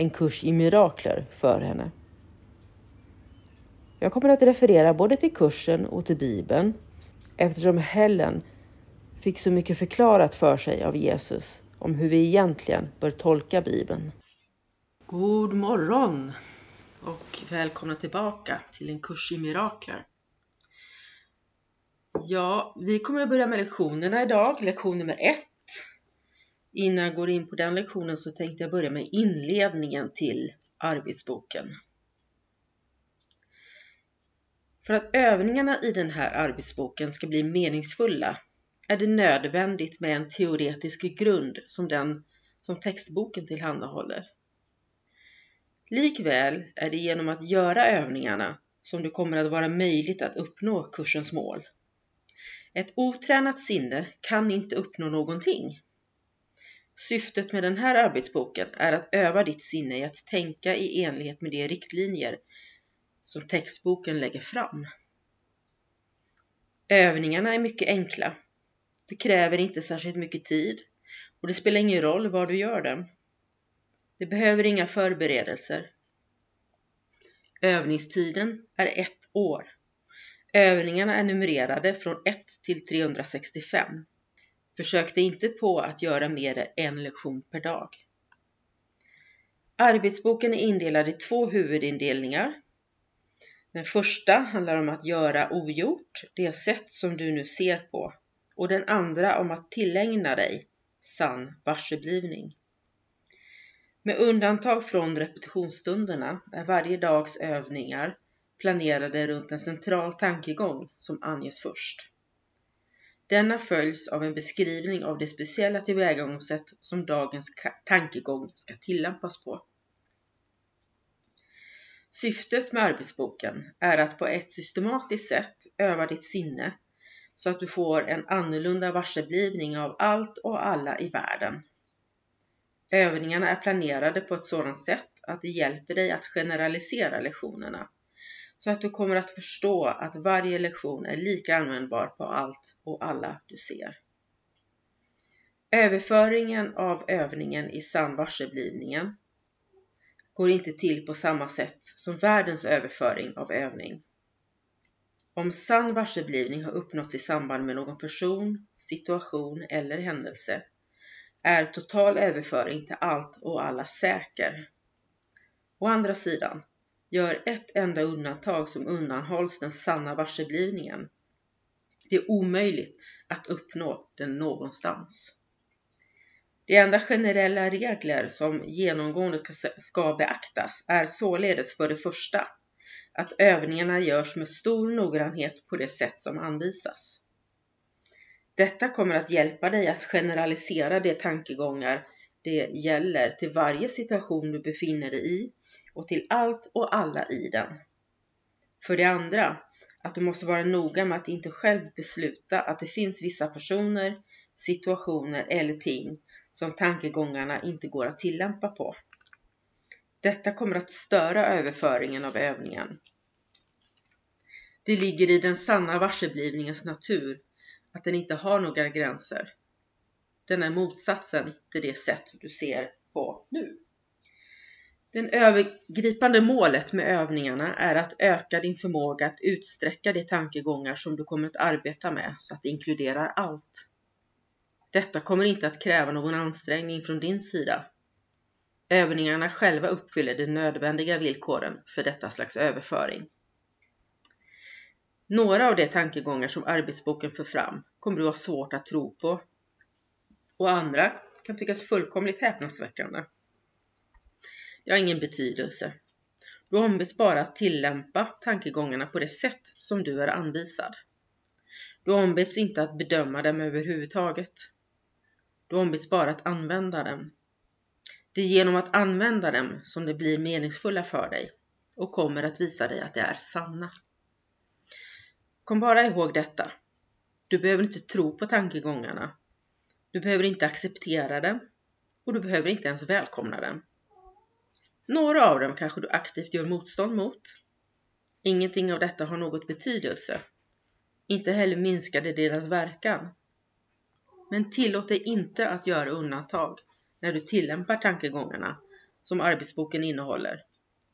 en kurs i mirakler för henne. Jag kommer att referera både till kursen och till Bibeln eftersom Helen fick så mycket förklarat för sig av Jesus om hur vi egentligen bör tolka Bibeln. God morgon och välkomna tillbaka till en kurs i mirakler. Ja, vi kommer att börja med lektionerna idag, lektion nummer ett. Innan jag går in på den lektionen så tänkte jag börja med inledningen till arbetsboken. För att övningarna i den här arbetsboken ska bli meningsfulla är det nödvändigt med en teoretisk grund som den som textboken tillhandahåller. Likväl är det genom att göra övningarna som det kommer att vara möjligt att uppnå kursens mål. Ett otränat sinne kan inte uppnå någonting. Syftet med den här arbetsboken är att öva ditt sinne i att tänka i enlighet med de riktlinjer som textboken lägger fram. Övningarna är mycket enkla. Det kräver inte särskilt mycket tid och det spelar ingen roll var du gör dem. Det behöver inga förberedelser. Övningstiden är ett år. Övningarna är numrerade från 1 till 365. Försök dig inte på att göra mer än en lektion per dag. Arbetsboken är indelad i två huvudindelningar. Den första handlar om att göra ogjort, det sätt som du nu ser på, och den andra om att tillägna dig sann varseblivning. Med undantag från repetitionsstunderna är varje dags övningar planerade runt en central tankegång som anges först. Denna följs av en beskrivning av det speciella tillvägagångssätt som dagens tankegång ska tillämpas på. Syftet med arbetsboken är att på ett systematiskt sätt öva ditt sinne så att du får en annorlunda varseblivning av allt och alla i världen. Övningarna är planerade på ett sådant sätt att det hjälper dig att generalisera lektionerna så att du kommer att förstå att varje lektion är lika användbar på allt och alla du ser. Överföringen av övningen i sann varseblivningen går inte till på samma sätt som världens överföring av övning. Om sann varseblivning har uppnåtts i samband med någon person, situation eller händelse är total överföring till allt och alla säker. Å andra sidan, gör ett enda undantag som undanhålls den sanna varseblivningen. Det är omöjligt att uppnå den någonstans. De enda generella regler som genomgående ska beaktas är således för det första att övningarna görs med stor noggrannhet på det sätt som anvisas. Detta kommer att hjälpa dig att generalisera de tankegångar det gäller till varje situation du befinner dig i och till allt och alla i den. För det andra, att du måste vara noga med att inte själv besluta att det finns vissa personer, situationer eller ting som tankegångarna inte går att tillämpa på. Detta kommer att störa överföringen av övningen. Det ligger i den sanna varseblivningens natur att den inte har några gränser. Den är motsatsen till det sätt du ser på nu. Det övergripande målet med övningarna är att öka din förmåga att utsträcka de tankegångar som du kommer att arbeta med så att det inkluderar allt. Detta kommer inte att kräva någon ansträngning från din sida. Övningarna själva uppfyller de nödvändiga villkoren för detta slags överföring. Några av de tankegångar som arbetsboken för fram kommer du ha svårt att tro på och andra kan tyckas fullkomligt häpnadsväckande. Det har ingen betydelse. Du ombeds bara att tillämpa tankegångarna på det sätt som du är anvisad. Du ombeds inte att bedöma dem överhuvudtaget. Du ombeds bara att använda dem. Det är genom att använda dem som det blir meningsfulla för dig och kommer att visa dig att de är sanna. Kom bara ihåg detta. Du behöver inte tro på tankegångarna. Du behöver inte acceptera den och du behöver inte ens välkomna den. Några av dem kanske du aktivt gör motstånd mot. Ingenting av detta har något betydelse. Inte heller minskar det deras verkan. Men tillåt dig inte att göra undantag när du tillämpar tankegångarna som arbetsboken innehåller.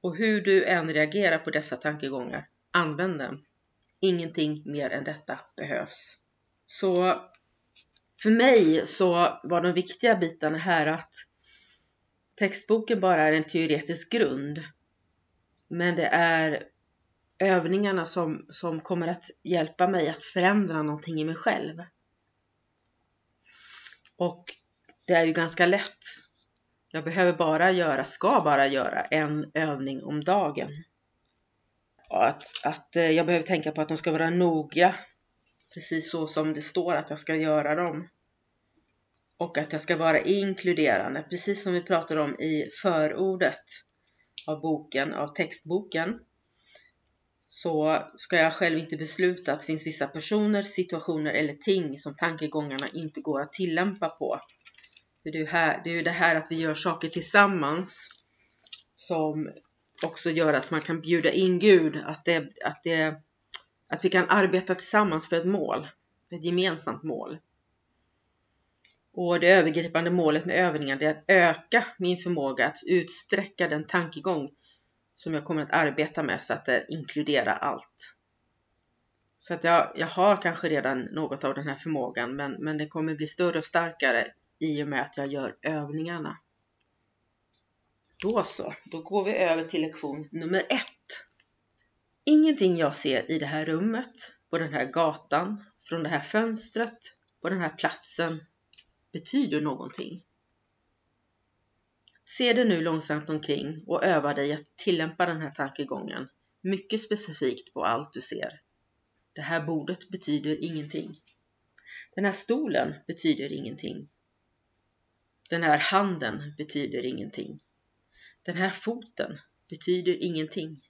Och hur du än reagerar på dessa tankegångar, använd dem. Ingenting mer än detta behövs. Så för mig så var de viktiga bitarna här att textboken bara är en teoretisk grund. Men det är övningarna som, som kommer att hjälpa mig att förändra någonting i mig själv. Och det är ju ganska lätt. Jag behöver bara göra, ska bara göra en övning om dagen. Att, att eh, jag behöver tänka på att de ska vara noga, precis så som det står att jag ska göra dem. Och att jag ska vara inkluderande, precis som vi pratade om i förordet av boken, av textboken. Så ska jag själv inte besluta att det finns vissa personer, situationer eller ting som tankegångarna inte går att tillämpa på. För det är ju, här, det, är ju det här att vi gör saker tillsammans som också gör att man kan bjuda in Gud, att, det, att, det, att vi kan arbeta tillsammans för ett mål, ett gemensamt mål. Och det övergripande målet med övningen är att öka min förmåga att utsträcka den tankegång som jag kommer att arbeta med så att det inkluderar allt. Så att jag, jag har kanske redan något av den här förmågan men, men det kommer bli större och starkare i och med att jag gör övningarna. Då så, då går vi över till lektion nummer ett. Ingenting jag ser i det här rummet, på den här gatan, från det här fönstret, på den här platsen betyder någonting. Se dig nu långsamt omkring och öva dig att tillämpa den här tankegången mycket specifikt på allt du ser. Det här bordet betyder ingenting. Den här stolen betyder ingenting. Den här handen betyder ingenting. Den här foten betyder ingenting.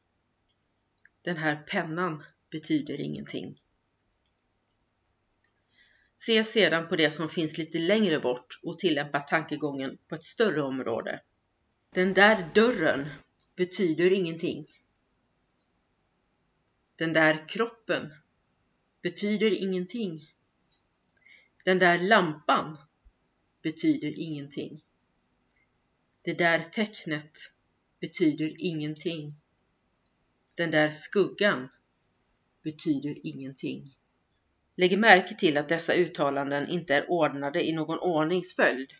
Den här pennan betyder ingenting. Se sedan på det som finns lite längre bort och tillämpa tankegången på ett större område. Den där dörren betyder ingenting. Den där kroppen betyder ingenting. Den där lampan betyder ingenting. Det där tecknet betyder ingenting. Den där skuggan betyder ingenting. Lägg märke till att dessa uttalanden inte är ordnade i någon ordningsföljd.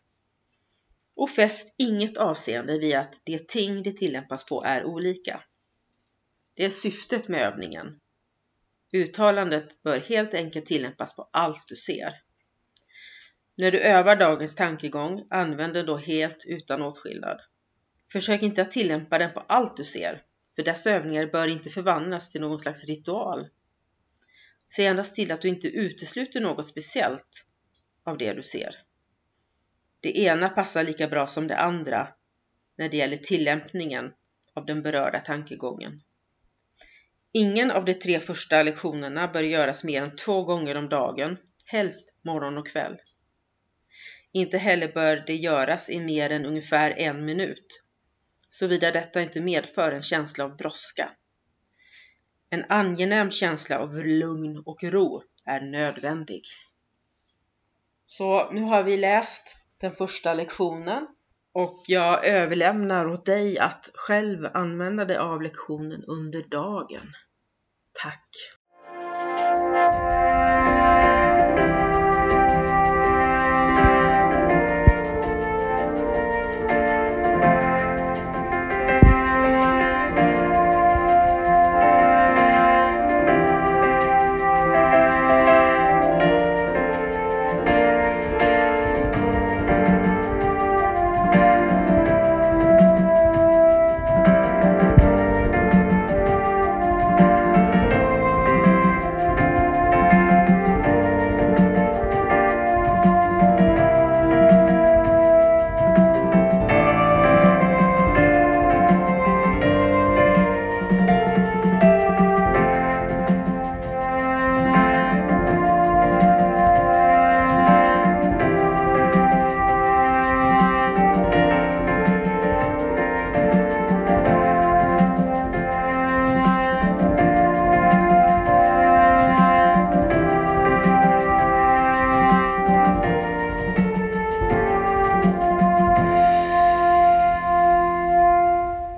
Och fäst inget avseende vid att det ting det tillämpas på är olika. Det är syftet med övningen. Uttalandet bör helt enkelt tillämpas på allt du ser. När du övar dagens tankegång, använd den då helt utan åtskillnad. Försök inte att tillämpa den på allt du ser, för dessa övningar bör inte förvandlas till någon slags ritual. Se endast till att du inte utesluter något speciellt av det du ser. Det ena passar lika bra som det andra när det gäller tillämpningen av den berörda tankegången. Ingen av de tre första lektionerna bör göras mer än två gånger om dagen, helst morgon och kväll. Inte heller bör det göras i mer än ungefär en minut, såvida detta inte medför en känsla av brådska. En angenäm känsla av lugn och ro är nödvändig. Så nu har vi läst den första lektionen och jag överlämnar åt dig att själv använda dig av lektionen under dagen. Tack!